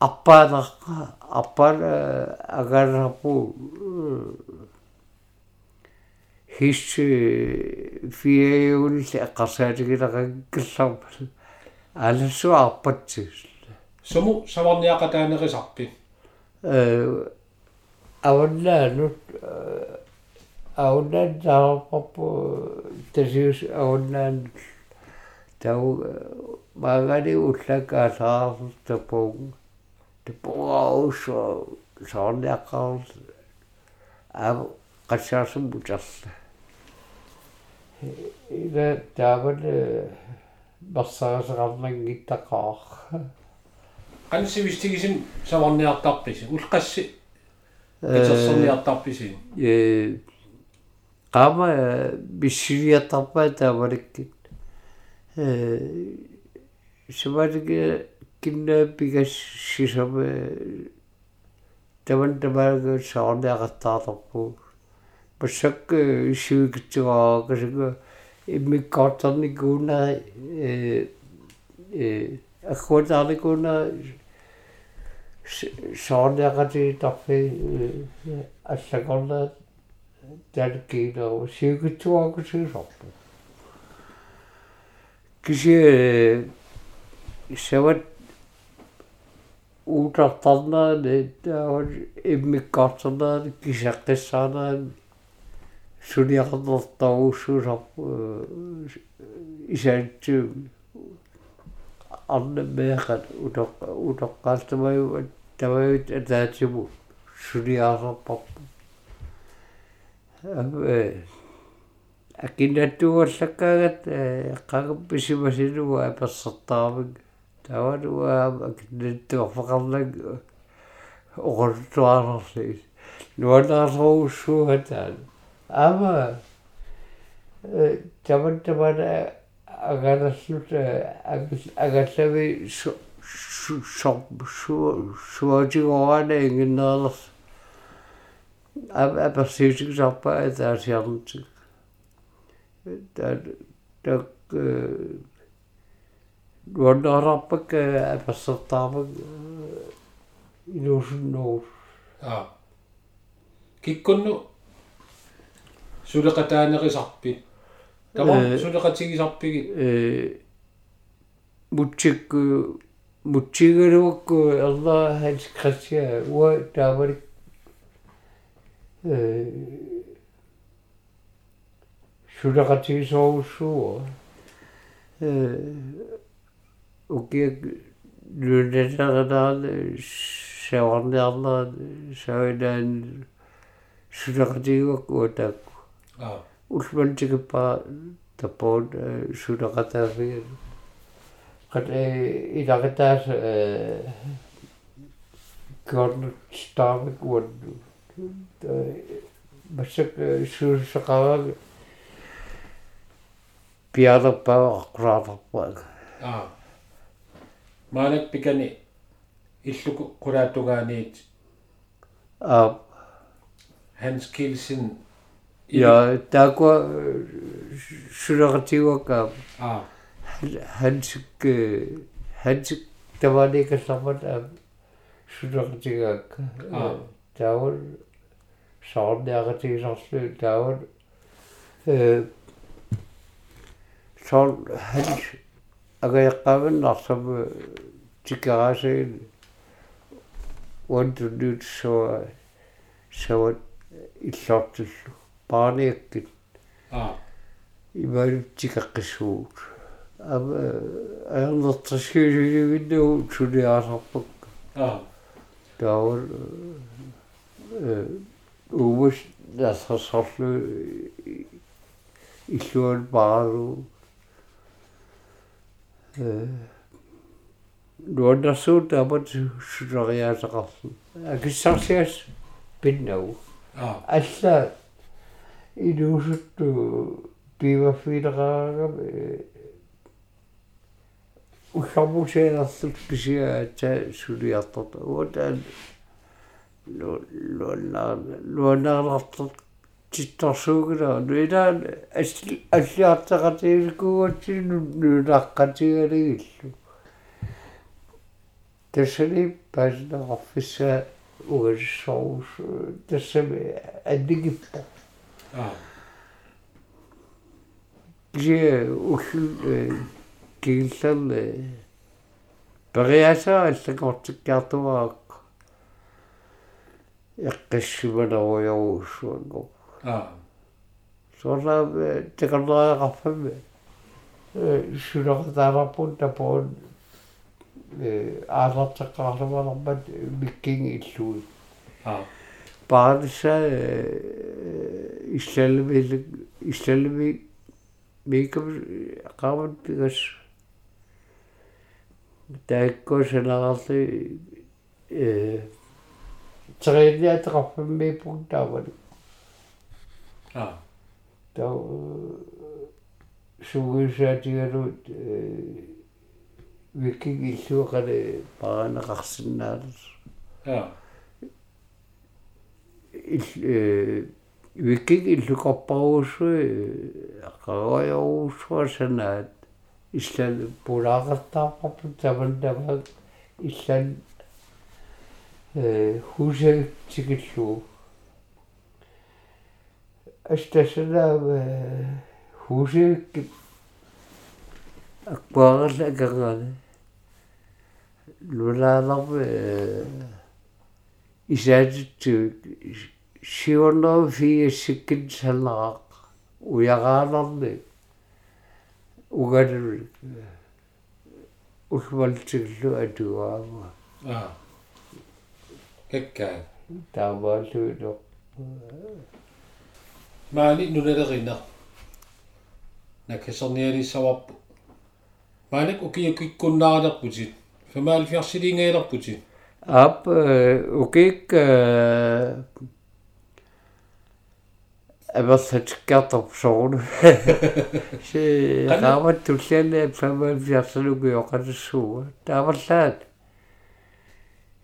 [SPEAKER 2] таллалаали аппаанаққа аппаан агаарпу хисси фиэйул эққарсаатигилақаккалларпа алассуа арпатсис
[SPEAKER 1] sumu savorniaqataanerisarpit
[SPEAKER 2] э аваннаанут ауннаан таарпарпу тасиус ауннаан тау магали уллакаалаарл تبوغاوش صارنيقار أب قشاس مجلس إذا تعمل بصاص
[SPEAKER 1] غرنان جتقار قلسي بيشتيجن
[SPEAKER 2] صارنيقار والقسي كتصرنيقار قام بالشرية طبات أمريكا شمالك таван тамаага саорниақаттаартарпуу пассак исуикитсугаа касага иммиккаартарникууна э э аккуатаарликууна саорниақати тарфи аллагорна талкиинаа сиукитсугаа кусисорпу киси сават uuttartarnaani taawal immikkaartarnaani kisaqqisaanaani suliaqernertaruussuusarpu isaatsuumi арнамеэқат утоқ утоққаалтамаю тамают атаатиму сулиаасарпарпу авэ акинаттуаллаккаагат қагапписимасинуа аперсертаавик тавалуаа акинаттуарфеқарлак оқортуарнерлис нуанаарсоуссуатаан ама таван тавана аганассут агаллави суатигораана ингиннеерлерс а аперсиутиксарпа атаасиарнутик таа так нуаннаарарпак аперсертаарпак илуусуннуу
[SPEAKER 1] а. Киккунну сулеқатаанерисарпит тама сулеқатигисарпиги
[SPEAKER 2] э мутчикку мутчигалуакку алла ханс красия уа таавалик э сулеқатигисоруссуу э окей лүнэсарадаан саварниарлаа савинаан сулеқатигуакку таакку
[SPEAKER 1] а.
[SPEAKER 2] Улмантикиппаа таппоон сулеқатаафига qat ilaqitaas kornut staavik uannu масsak суусеқараг пиалерпаа аққулаартарпаага
[SPEAKER 1] а маанак пикани иллуку кулаатугааниит
[SPEAKER 2] а
[SPEAKER 1] Hans Kielsen
[SPEAKER 2] ja тааква сулеқатигуакаа
[SPEAKER 1] а
[SPEAKER 2] хансик хансик таваникассармат аа сулеқатигаак таавал саарниагатигисарлу таавал э соор ханс агаяққаваннарсам тикерасаин уантуннут соо сават иллоортуллу пааниаккит
[SPEAKER 1] а
[SPEAKER 2] ималутикаққиссуут ама аернэртэрсгиулигиннуу сулиаасарпак
[SPEAKER 1] а
[SPEAKER 2] таавал э уус насерсорлу иллуал баару э нуаннэрсуут таамат сулериаасақарлу акиссарсиас пиннау
[SPEAKER 1] а
[SPEAKER 2] алла инуусутту пивафилераагам уллармусеэнерлут писиа та сулиартарта уутаан луаннаа луаннаарлартар титторсуугила нуилаан аллиартақатиилкууатсину нуулаққатигалигиллу тассани паснеқарфисса угассоус тассами аннигиппа
[SPEAKER 1] а.
[SPEAKER 2] Же улл киллал периаса аллакортиккаартуваак эққиссивалеруйоруссуангу
[SPEAKER 1] а
[SPEAKER 2] сорла текаллаақарфами э сулеқатааларпун тапоон э аалартеққарлумалармат миккинги иллуи
[SPEAKER 1] а
[SPEAKER 2] paarissa иллалми иллалми микам qaamut pigas тааккуусаларли э триниатеқарфамми пунктаавали
[SPEAKER 1] а
[SPEAKER 2] таа сугусаатигалут виккиг иллуақале паранеқарсинаалус
[SPEAKER 1] а.
[SPEAKER 2] Виккиг иллуқарпаруусуи қараажоруусуасанаат иллал пулаагартаарпарпу тамандамаг иллал э استسلام حوزيك أكبر آه، لأكغاني لولالام إسادتوك آه، شيونا في السكن سلاق ويغالني وغادرك
[SPEAKER 1] وكملتك له أدوام آه هكا تعبالتو
[SPEAKER 2] тааваалуило
[SPEAKER 1] маани нуналерина накесерниалиссаварпу маанак укиакиккуннааралерпутит фемаалфиарсилингеэлерпутит
[SPEAKER 2] ап укик аверлатиккаартарп соорну си таават туллианаа фемаалфиарсалугу оқалуссууга тааварлаат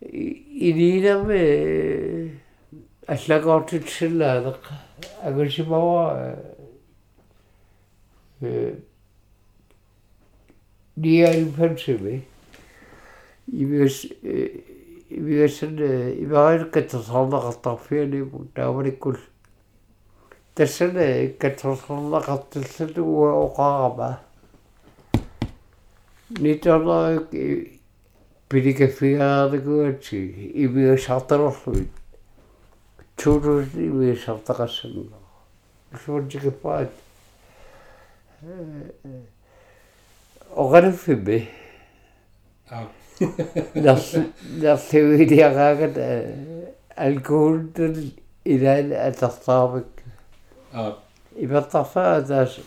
[SPEAKER 2] илиинаме аллагоортитсиллаалеқ агусимава э ниалфансими ивэс ивэсэн иваалкатсоорнеқартарфианиму тааваликкул тассана تشوجوجي ويشرط قسم شورجي قفاد أغرف به نصيبي لي
[SPEAKER 1] غاقد
[SPEAKER 2] الكول إلى أن أتطابق إذا
[SPEAKER 1] طفى
[SPEAKER 2] أداس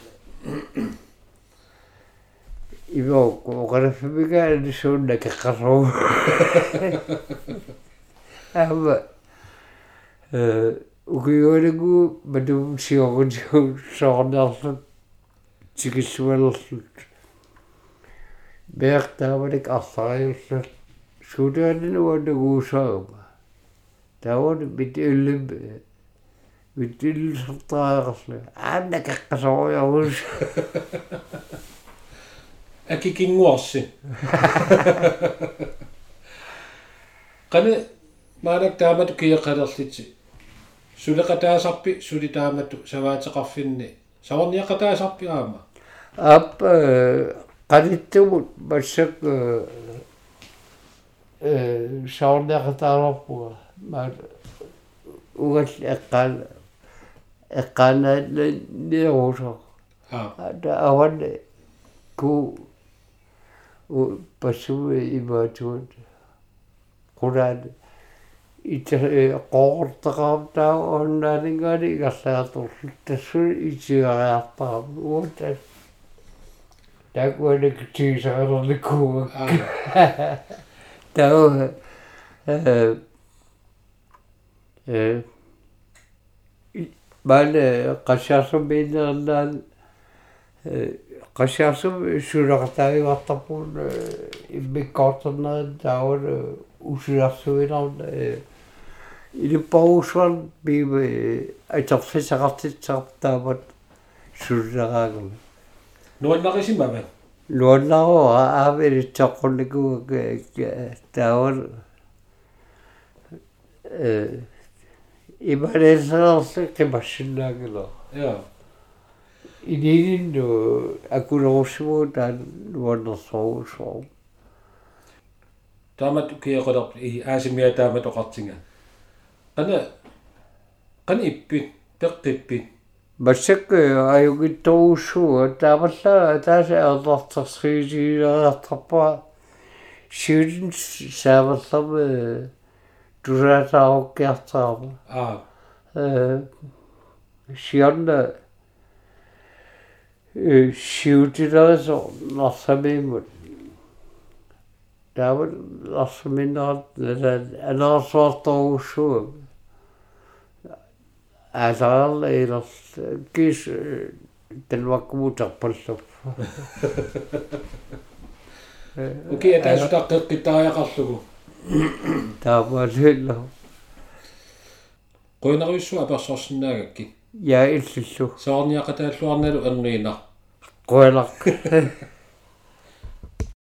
[SPEAKER 2] إذا أغرف بك أن شونك قرور أما угиоригу матум сиорунсуу соорнерлут тикиссуалерлут бертаавалик арлариуллут суудаанинуаннагуусаама таавал митиуллим митиллертааерли аанна кеққасоориарус
[SPEAKER 1] акикингуарси qane маанак таамату киеқалерлити сулеқатаасарпи сули таамату саваатеқарфинни саварниақатаасарпи аама
[SPEAKER 2] ап qaниттумут массак э саорнеқатаарпуга маа угал эққаал эққаанаалла неерусо
[SPEAKER 1] а
[SPEAKER 2] ата аван ку у пассуи имаатуут quraat итэ qoortaqaartaa onnaaligaali igarlaartorlu тассуи итигариартаа уутас такуалик тигисаалерликкуга таа *laughs* э э бале qassaarsumiinnernaal qassaarсум сулеqartaagivartarpuun иммиккоортернерит таавал усуарсуинарна илиппаруусуан биве атерфисақартитсаартаават суллераагуми
[SPEAKER 1] нуаннарисимама
[SPEAKER 2] луаннаруа аавилитсаққулликуга таавал э ималессерерли қимассинаагила
[SPEAKER 1] я
[SPEAKER 2] ининну акулоруссуу таан луаннерсоруусоо
[SPEAKER 1] таамату киеқалерпи и аасимиа таамат оқартинга qana qani ipпит пеққиппит
[SPEAKER 2] массак аюгитторуссуу таавалла тааса ерлартарсриисиилериартарпаа сиулин саавалларме тусаатааруккиартаама
[SPEAKER 1] аа
[SPEAKER 2] э сианна э сиутилерисо нарсамииммут таавал нарсаминнерат анерсуарторуссуа аасаарла илерс кис талваккумутарпаллу
[SPEAKER 1] окей таасутаққеққитариақарлугу
[SPEAKER 2] таамаалилла
[SPEAKER 1] қойнариуссу аперсорсинаагакки
[SPEAKER 2] я иллиллу
[SPEAKER 1] саарниақатааллуарналу анниина
[SPEAKER 2] qoilaq